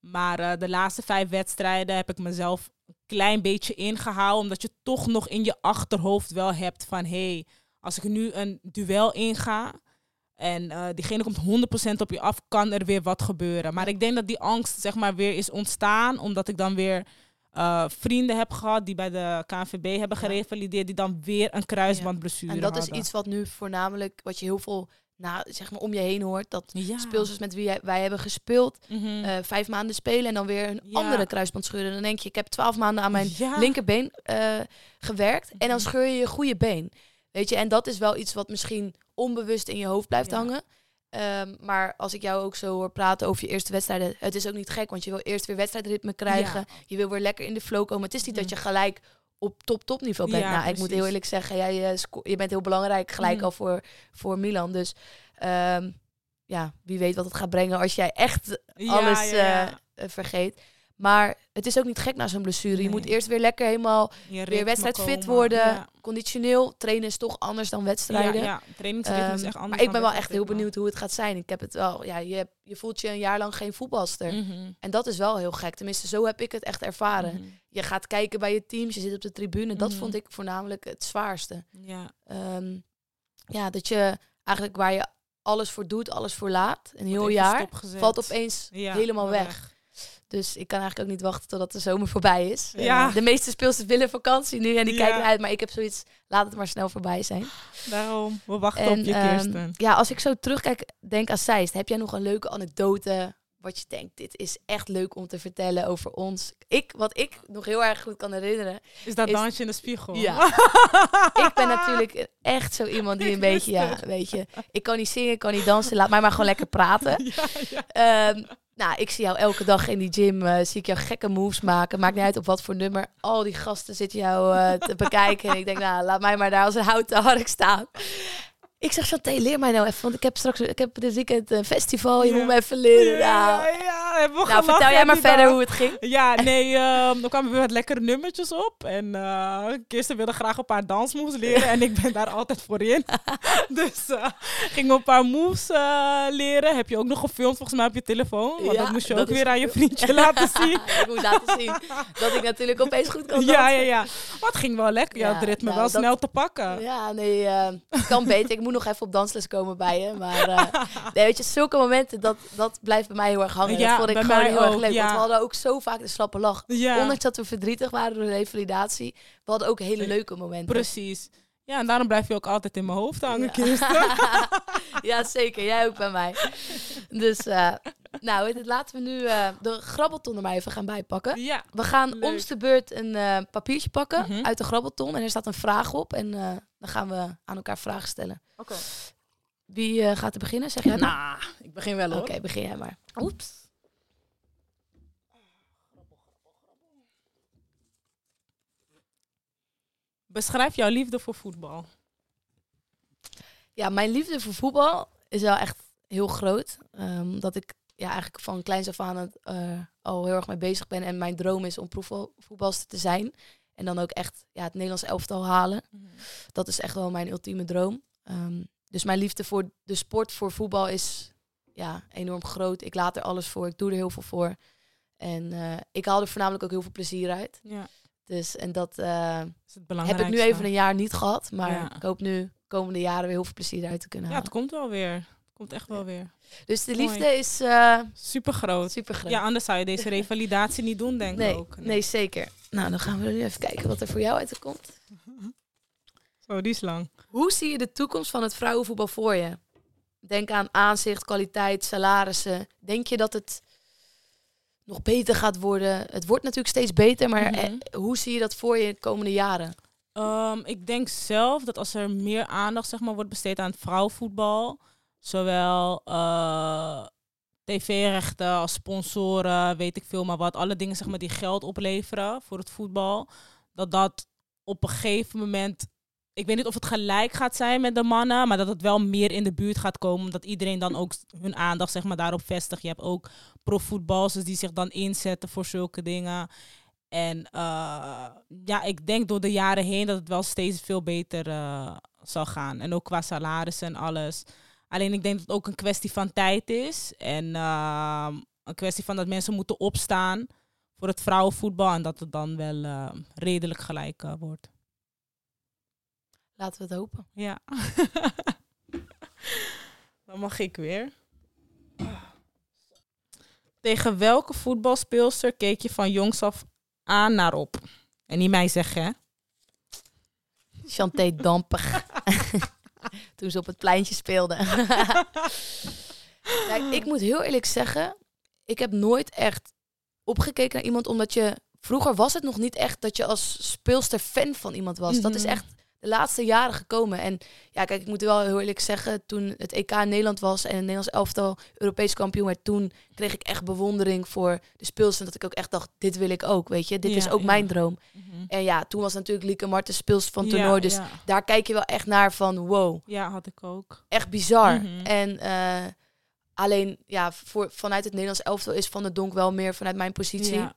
Maar eh, de laatste vijf wedstrijden heb ik mezelf klein beetje ingehaald. Omdat je toch nog in je achterhoofd wel hebt van... hé, hey, als ik nu een duel inga en eh, diegene komt 100% op je af... kan er weer wat gebeuren. Maar ik denk dat die angst zeg maar weer is ontstaan... omdat ik dan weer eh, vrienden heb gehad... die bij de KNVB hebben gerevalideerd... die dan weer een kruisbandblessure En dat is iets wat nu voornamelijk, wat je heel veel na, zeg maar, om je heen hoort. Dat Ja. speelsters met wie jij- wij hebben gespeeld, Mhm. eh, vijf maanden spelen en dan weer een Ja. andere kruisband scheuren. Dan denk je, ik heb twaalf maanden aan mijn Ja. linkerbeen eh, gewerkt en dan Mhm. scheur je je goede been. Weet je, en dat is wel iets wat misschien onbewust in je hoofd blijft hangen. Ehm, maar als ik jou ook zo hoor praten over je eerste wedstrijden, het is ook niet gek, want je wil eerst weer wedstrijdritme krijgen. Je wil weer lekker in de flow komen. Het is niet dat Mhm. je gelijk op top top niveau bent. Ja, nou, ik moet heel eerlijk zeggen, jij, eh, je bent heel belangrijk gelijk Mhm. al voor, voor Milan. Dus ehm, ja, wie weet wat het gaat brengen als jij echt Ja, alles ja, eh, eh, vergeet. Maar het is ook niet gek na zo'n blessure. Je Nee. moet eerst weer lekker helemaal weer wedstrijdfit worden. Ja. Conditioneel trainen is toch anders dan wedstrijden. Ja, ja. trainingsritme is Ehm, echt anders. maar ik ben wel echt heel benieuwd hoe het gaat zijn. Ik heb het wel, ja, je, je voelt je een jaar lang geen voetbalster. Mhm. En dat is wel heel gek. Tenminste, zo heb ik het echt ervaren. Mhm. Je gaat kijken bij je teams, je zit op de tribune. Dat Mhm. vond ik voornamelijk het zwaarste. Ja. Ehm, ja, dat je eigenlijk waar je alles voor doet, alles voor laat, een heel jaar, valt opeens helemaal weg. Dus ik kan eigenlijk ook niet wachten totdat de zomer voorbij is. Ja. eh, de meeste speelsters willen vakantie nu en die Ja. kijken eruit. Maar ik heb zoiets, laat het maar snel voorbij zijn. Daarom, we wachten En op je ehm, Kirsten. ja, als ik zo terugkijk, denk aan Zeist. Heb jij nog een leuke anekdote wat je denkt, dit is echt leuk om te vertellen over ons? Ik, wat ik nog heel erg goed kan herinneren. Is dat is- dansje in de spiegel? Ja. ik ben natuurlijk echt zo iemand die een Ik beetje, ja, weet je, ik kan niet zingen, ik kan niet dansen, laat mij maar gewoon lekker praten. ja, ja. Ehm, nou, ik zie jou elke dag in die gym, eh, zie ik jou gekke moves maken. Maakt niet uit op wat voor nummer. Al die gasten zitten jou eh, te bekijken. En ik denk, nou, laat mij maar daar als een houten hark staan. Ik zeg, Chanté, leer mij nou even. Want ik heb straks ik heb dit weekend een festival. Je Ja. moet me even leren. Ja, nou, ja, hebben we nou, vertel jij maar verder dag. hoe het ging. Ja, nee, ehm dan kwamen we met lekkere nummertjes op. En eh Kirsten wilde graag een paar dansmoves leren. En ik ben daar altijd voor in. dus eh gingen we een paar moves eh, leren. Heb je ook nog gefilmd volgens mij op je telefoon? Want Ja, dat moest je dat ook is weer aan je vriendje laten zien. ik moet laten zien dat ik natuurlijk opeens goed kan dansen. ja, ja, ja. Maar het ging wel lekker. Ja, Ja, het ritme nou, wel dat- snel te pakken. Ja, nee, eh, kan beter. Ik moet nog even op dansles komen bij je. Maar eh, nee, weet je, zulke momenten, dat, dat blijft bij mij heel erg hangen. Ja, dat vond ik gewoon heel erg ook, leuk. ja. Want we hadden ook zo vaak de slappe lach. Ja, Ondanks dat we verdrietig waren door de revalidatie, we hadden ook hele leuke momenten. precies. Ja, en daarom blijf je ook altijd in mijn hoofd hangen, Ja. Kirsten. ja, zeker. Jij ook bij mij. Dus, eh, nou, het, laten we nu eh, de grabbelton er maar even gaan bijpakken. Ja. We gaan Leuk. om de beurt een eh, papiertje pakken Mhm. uit de grabbelton. En er staat een vraag op. En eh, dan gaan we aan elkaar vragen stellen. Oké. Wie gaat er beginnen? Zeg jij? Nou, ik begin wel Oké, hoor. begin jij maar. Oeps. Beschrijf jouw liefde voor voetbal. Ja, mijn liefde voor voetbal is wel echt heel groot. Ehm, dat ik ja, eigenlijk van kleins af aan het, eh, al heel erg mee bezig ben. En mijn droom is om proefvoetbalster te zijn. En dan ook echt ja, het Nederlands elftal halen. Dat is echt wel mijn ultieme droom. Ehm, dus mijn liefde voor de sport, voor voetbal is ja, enorm groot. Ik laat er alles voor. Ik doe er heel veel voor. En eh, ik haal er voornamelijk ook heel veel plezier uit. Ja, Dus, en dat eh, heb ik nu even een jaar niet gehad. Maar Ja. ik hoop nu komende jaren weer heel veel plezier uit te kunnen Ja, halen. het komt wel weer. Komt echt wel weer. Dus de Mooi. liefde is eh Super groot. super groot. Ja, anders zou je deze revalidatie niet doen, denk ik nee, ook. nee, zeker. Nou, dan gaan we nu even kijken wat er voor jou uit komt. Zo, die is lang. Hoe zie je de toekomst van het vrouwenvoetbal voor je? Denk aan aanzicht, kwaliteit, salarissen. Denk je dat het nog beter gaat worden? Het wordt natuurlijk steeds beter, maar Mhm. eh, hoe zie je dat voor je de komende jaren? Ehm, ik denk zelf dat als er meer aandacht zeg maar, wordt besteed aan het vrouwenvoetbal, zowel eh, tv-rechten als sponsoren, weet ik veel maar wat, alle dingen zeg maar, die geld opleveren voor het voetbal, dat dat op een gegeven moment, ik weet niet of het gelijk gaat zijn met de mannen, maar dat het wel meer in de buurt gaat komen, omdat iedereen dan ook hun aandacht zeg maar, daarop vestigt. Je hebt ook profvoetbalsters die zich dan inzetten voor zulke dingen. En eh, ja, ik denk door de jaren heen dat het wel steeds veel beter eh, zal gaan. En ook qua salaris en alles. Alleen ik denk dat het ook een kwestie van tijd is. En eh, een kwestie van dat mensen moeten opstaan voor het vrouwenvoetbal. En dat het dan wel eh, redelijk gelijk eh, wordt. Laten we het hopen. Ja. dan mag ik weer. Tegen welke voetbalspeelster keek je van jongs af aan naar op? En niet mij zeggen, hè? Chanté Damper. Toen ze op het pleintje speelde. ja, ik moet heel eerlijk zeggen, ik heb nooit echt opgekeken naar iemand, omdat je... Vroeger was het nog niet echt dat je als speelster fan van iemand was. Dat is Mhm. echt de laatste jaren gekomen. En ja, kijk, ik moet wel heel eerlijk zeggen, toen het EK in Nederland was en het Nederlands elftal Europees kampioen werd, toen kreeg ik echt bewondering voor de speelster. Dat ik ook echt dacht, dit wil ik ook, weet je. Dit Ja, is ook ja. mijn droom. Mhm. En ja, toen was natuurlijk Lieke Martens speelster van Ja, toernooi. Dus daar kijk je wel echt naar van, wow, Ja, had ik ook. echt bizar. Mhm. En eh, alleen, ja, voor, vanuit het Nederlands elftal is Van der Donk wel meer vanuit mijn positie.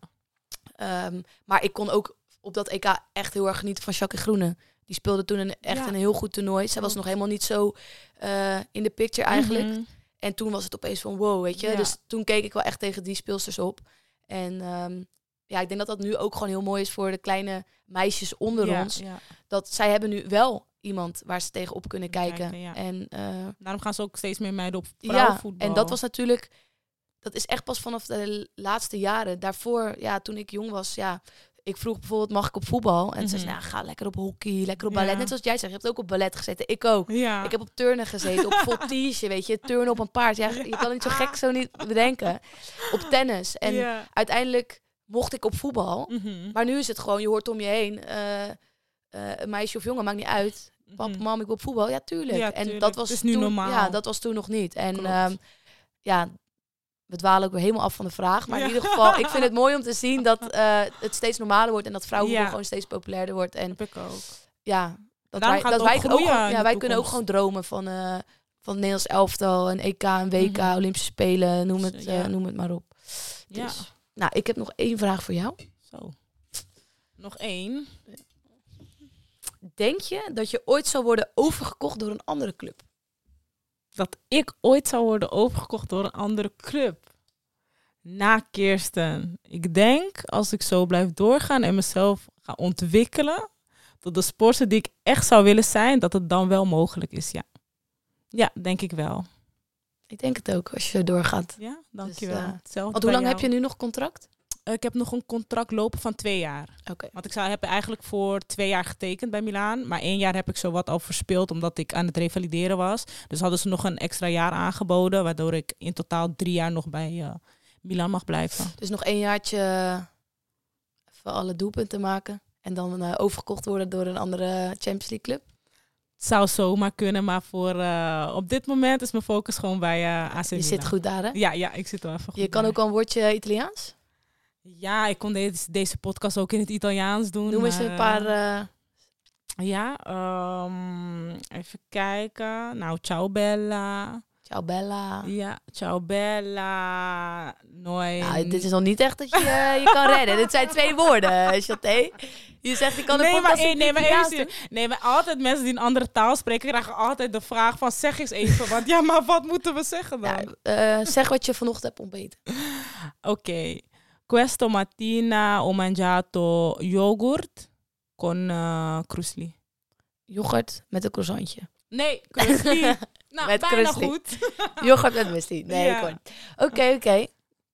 Ehm, maar ik kon ook op dat EK echt heel erg genieten van Jacques Groene. Die speelde toen een, echt Ja. een heel goed toernooi. Zij was nog helemaal niet zo eh, in de picture eigenlijk. Mhm. En toen was het opeens van wow, weet je. Ja. Dus toen keek ik wel echt tegen die speelsters op. En ehm, ja, ik denk dat dat nu ook gewoon heel mooi is voor de kleine meisjes onder Ja, ons. ja. Dat zij hebben nu wel iemand waar ze tegenop kunnen Kunnen kijken. kijken, ja. En eh, Daarom gaan ze ook steeds meer meiden op ja, vrouwenvoetbal. en dat was natuurlijk... Dat is echt pas vanaf de laatste jaren. Daarvoor, ja, toen ik jong was, ja... Ik vroeg bijvoorbeeld, mag ik op voetbal? En ze zei, Mhm. nou, ga lekker op hockey, lekker op ballet. Ja. Net zoals jij zegt, je hebt ook op ballet gezeten. Ik ook. Ja. Ik heb op turnen gezeten, op voltige, weet je. Turnen op een paard. Ja, je kan niet zo gek zo niet bedenken. Op tennis. En uiteindelijk mocht ik op voetbal. Mhm. Maar nu is het gewoon, je hoort om je heen... eh, eh, een meisje of jongen, maakt niet uit. Pap, Mhm. mam, ik wil op voetbal. Ja, tuurlijk. Ja, En dat was is nu toen, normaal. Ja, dat was toen nog niet. En ehm, ja, we dwalen ook weer helemaal af van de vraag. Maar Ja. in ieder geval, ik vind het mooi om te zien dat eh, het steeds normaler wordt en dat vrouwenvoetbal Ja. gewoon steeds populairder wordt. En ik ook. ja, dat wij, dat wij ook kunnen ook, gewoon- in ja, de wij kunnen ook toekomst. gewoon dromen van, eh, van het Nederlands elftal, een EK, een WK, Mhm. Olympische Spelen, noem het, eh, noem het maar op. Ja. Dus, nou, ik heb nog één vraag voor jou. Zo. Nog één. Denk je dat je ooit zal worden overgekocht door een andere club? Dat ik ooit zou worden overgekocht door een andere club. Na Kirsten. Ik denk, als ik zo blijf doorgaan en mezelf ga ontwikkelen... tot de sporter die ik echt zou willen zijn... dat het dan wel mogelijk is, ja. Ja, denk ik wel. Ik denk het ook, als je doorgaat. Ja, dankjewel. eh, Hetzelfde Want hoe lang heb je nu nog contract? Eh, Ik heb nog een contract lopen van twee jaar. Want ik zou, heb eigenlijk voor twee jaar getekend bij Milaan. Maar één jaar heb ik zo wat al verspeeld omdat ik aan het revalideren was. Dus hadden ze nog een extra jaar aangeboden. Waardoor ik in totaal drie jaar nog bij eh Milaan mag blijven. Dus nog één jaartje voor alle doelpunten maken. En dan eh, overgekocht worden door een andere Champions League club. Het zou zomaar kunnen, maar voor, eh, op dit moment is mijn focus gewoon bij eh AC Je Milan. zit goed daar, hè? Ja, ja, ik zit wel even goed Je kan ook al een woordje Italiaans. Ja, ik kon deze, deze podcast ook in het Italiaans doen. Noem eens maar, een paar... eh, eh, Ja, ehm, even kijken. Nou, ciao Bella. ciao Bella. Ja, ciao Bella. Noi. Nou, dit is nog niet echt dat je eh, je kan redden. dit zijn twee woorden, Chanté. Je zegt, ik kan een nee, maar, podcast in nee, maar even, nee, maar altijd mensen die een andere taal spreken, krijgen altijd de vraag van zeg eens even. Want ja, maar wat moeten we zeggen dan? Ja, eh, zeg wat je vanochtend hebt ontbeten. Oké. Questo mattina ho mangiato yogurt con uh, krusli. Yoghurt met een croissantje. Nee, krusli. nou, Met bijna krusli. goed. Yoghurt met muesli. Nee, Ja. Oké, oké.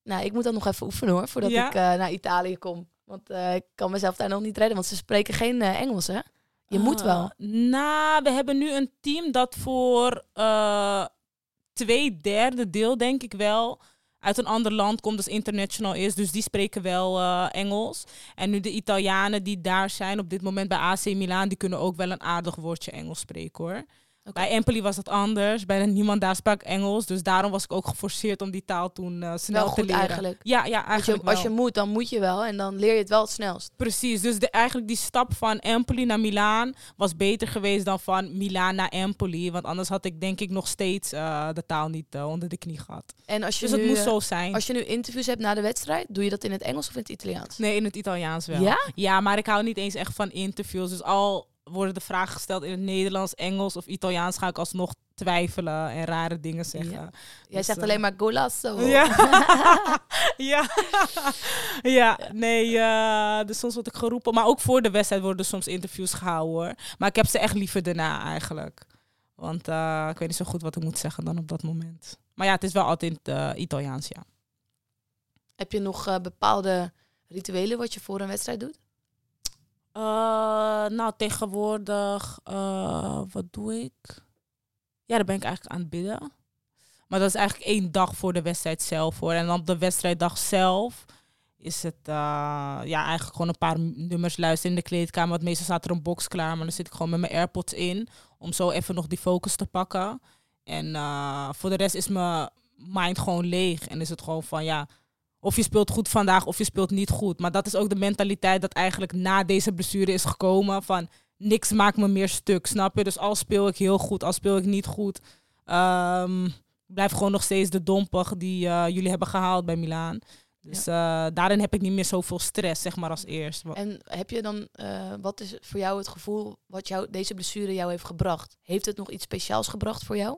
Nou, ik moet dan nog even oefenen hoor, voordat Ja? ik eh, naar Italië kom. Want eh, ik kan mezelf daar nog niet redden, want ze spreken geen eh, Engels, hè? Je moet wel. Uh, nou, we hebben nu een team dat voor eh twee derde deel, denk ik wel, uit een ander land komt, dus international is. Dus die spreken wel eh, Engels. En nu de Italianen die daar zijn op dit moment bij AC Milan, die kunnen ook wel een aardig woordje Engels spreken hoor. Bij Empoli was dat anders. Bijna niemand daar sprak Engels. Dus daarom was ik ook geforceerd om die taal toen uh, snel Wel te goed leren. eigenlijk. Ja, ja Als eigenlijk je, als je moet, dan moet je wel. En dan leer je het wel het snelst. Precies, dus de, eigenlijk die stap van Empoli naar Milaan was beter geweest dan van Milaan naar Empoli. Want anders had ik denk ik nog steeds eh, de taal niet eh, onder de knie gehad. En als je, Dus het nu, moest eh, zo zijn. als je nu interviews hebt na de wedstrijd, doe je dat in het Engels of in het Italiaans? Nee, in het Italiaans wel. Ja? Ja, maar ik hou niet eens echt van interviews. Dus al worden de vragen gesteld in het Nederlands, Engels of Italiaans, ga ik alsnog twijfelen en rare dingen zeggen. Ja. Jij Dus, zegt eh, alleen maar golazo. Ja. ja. ja, nee, eh, dus soms word ik geroepen. Maar ook voor de wedstrijd worden soms interviews gehouden hoor. Maar ik heb ze echt liever daarna eigenlijk. Want eh, ik weet niet zo goed wat ik moet zeggen dan op dat moment. Maar ja, het is wel altijd Italiaans, ja. Heb je nog bepaalde rituelen wat je voor een wedstrijd doet? Uh, nou, tegenwoordig, uh, wat doe ik? Ja, dan ben ik eigenlijk aan het bidden. Maar dat is eigenlijk één dag voor de wedstrijd zelf hoor. En dan op de wedstrijddag zelf is het uh, ja, eigenlijk gewoon een paar nummers luisteren in de kleedkamer. Want meestal staat er een box klaar, maar dan zit ik gewoon met mijn AirPods in. Om zo even nog die focus te pakken. En voor de rest is mijn mind gewoon leeg. En is het gewoon van ja, of je speelt goed vandaag of je speelt niet goed. Maar dat is ook de mentaliteit dat eigenlijk na deze blessure is gekomen. Van niks maakt me meer stuk, snap je? Dus al speel ik heel goed, al speel ik niet goed. Um, blijf gewoon nog steeds de dompig die uh, jullie hebben gehaald bij Milaan. Dus ja. uh, daarin heb ik niet meer zoveel stress, zeg maar, als eerst. En heb je dan, uh, wat is voor jou het gevoel wat jou, deze blessure jou heeft gebracht? Heeft het nog iets speciaals gebracht voor jou?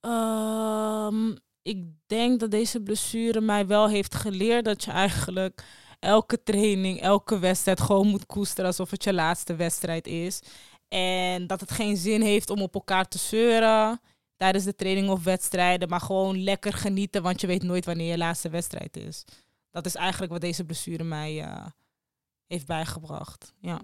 Um, ik denk dat deze blessure mij wel heeft geleerd dat je eigenlijk elke training, elke wedstrijd gewoon moet koesteren alsof het je laatste wedstrijd is. En dat het geen zin heeft om op elkaar te zeuren tijdens de training of wedstrijden, maar gewoon lekker genieten, want je weet nooit wanneer je laatste wedstrijd is. Dat is eigenlijk wat deze blessure mij uh, heeft bijgebracht. Ja.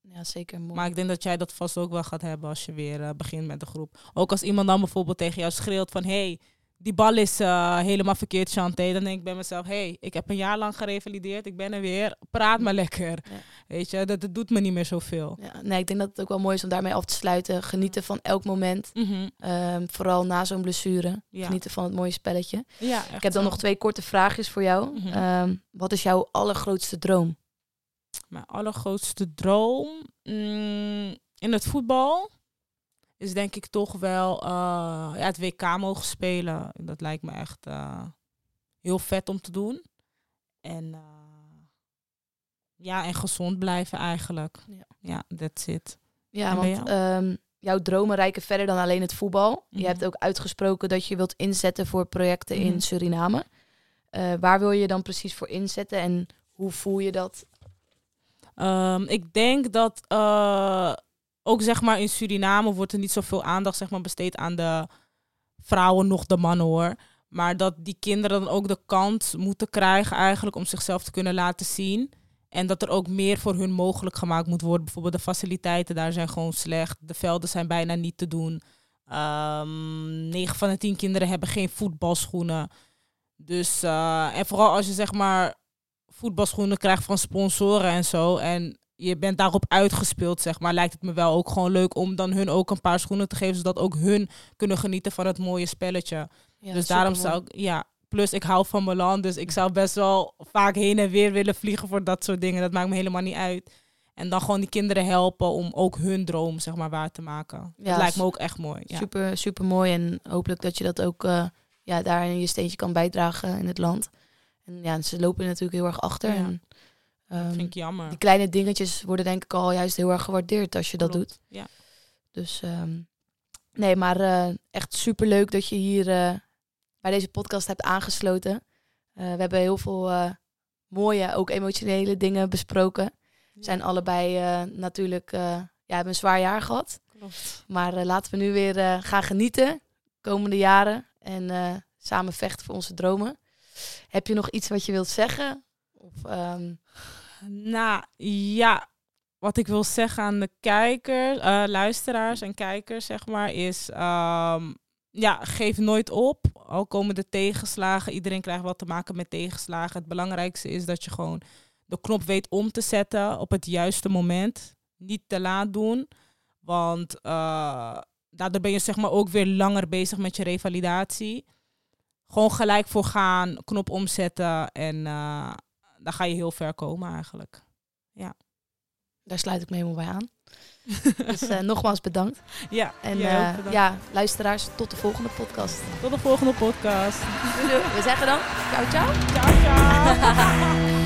Ja, zeker. Mooi. Maar ik denk dat jij dat vast ook wel gaat hebben als je weer uh, begint met de groep. Ook als iemand dan bijvoorbeeld tegen jou schreeuwt van... hey, die bal is uh, helemaal verkeerd, Chanté. Dan denk ik bij mezelf, hé, hey, ik heb een jaar lang gerevalideerd. Ik ben er weer. Praat maar lekker. Ja. Weet je, dat, dat, doet me niet meer zoveel. Ja, nee, ik denk dat het ook wel mooi is om daarmee af te sluiten. Genieten van elk moment. Mm -hmm. um, vooral na zo'n blessure. Ja. Genieten van het mooie spelletje. Ja, ik heb dan nog twee korte vraagjes voor jou. Mhm. Mm -hmm. um, wat is jouw allergrootste droom? Mijn allergrootste droom mm, in het voetbal is denk ik toch wel uh, ja, het WK mogen spelen. Dat lijkt me echt uh, heel vet om te doen. En uh, ja, en gezond blijven eigenlijk. Ja, ja that's it. Ja, want um, jouw dromen reiken verder dan alleen het voetbal. Mm Mhm. -hmm. Je hebt ook uitgesproken dat je wilt inzetten voor projecten mm -hmm. in Suriname. Uh, waar wil je dan precies voor inzetten en hoe voel je dat? Um, ik denk dat ook zeg maar in Suriname wordt er niet zoveel aandacht zeg maar, besteed aan de vrouwen, nog de mannen hoor. Maar dat die kinderen dan ook de kans moeten krijgen eigenlijk om zichzelf te kunnen laten zien. En dat er ook meer voor hun mogelijk gemaakt moet worden. Bijvoorbeeld de faciliteiten daar zijn gewoon slecht. De velden zijn bijna niet te doen. Um, 9 van de 10 kinderen hebben geen voetbalschoenen. Dus, uh, en vooral als je zeg maar voetbalschoenen krijgt van sponsoren en zo. En je bent daarop uitgespeeld, zeg maar. Lijkt het me wel ook gewoon leuk om dan hun ook een paar schoenen te geven. Zodat ook hun kunnen genieten van het mooie spelletje. Ja, dus daarom zou ik, ja. Plus, ik hou van mijn land. Dus ik zou best wel vaak heen en weer willen vliegen voor dat soort dingen. Dat maakt me helemaal niet uit. En dan gewoon die kinderen helpen om ook hun droom, zeg maar, waar te maken. Ja, dat lijkt me ook echt mooi. Ja. Super, super mooi. En hopelijk dat je dat ook uh, ja, daarin je steentje kan bijdragen in het land. En ja, ze lopen natuurlijk heel erg achter. Ja. En, um, vind ik jammer. Die kleine dingetjes worden denk ik al juist heel erg gewaardeerd als je dat doet. Ja. Dus um, nee, maar uh, echt super leuk dat je hier uh, bij deze podcast hebt aangesloten. Uh, we hebben heel veel mooie, ook emotionele dingen besproken. We zijn allebei natuurlijk, ja, hebben een zwaar jaar gehad. Klopt. Maar laten we nu weer gaan genieten, komende jaren. En samen vechten voor onze dromen. Heb je nog iets wat je wilt zeggen? Of, um... Nou, ja. Wat ik wil zeggen aan de kijkers, uh, luisteraars en kijkers, zeg maar, is... Um, ja, geef nooit op. Al komen de tegenslagen. Iedereen krijgt wat te maken met tegenslagen. Het belangrijkste is dat je gewoon de knop weet om te zetten op het juiste moment. Niet te laat doen. Want uh, daardoor ben je zeg maar ook weer langer bezig met je revalidatie. Gewoon gelijk voor gaan, knop omzetten en uh, dan ga je heel ver komen eigenlijk. Ja. Daar sluit ik me helemaal bij aan. dus uh, nogmaals bedankt. Ja, en uh, ja, luisteraars, tot de volgende podcast. Tot de volgende podcast. We zeggen dan, ciao ciao. Ciao ciao.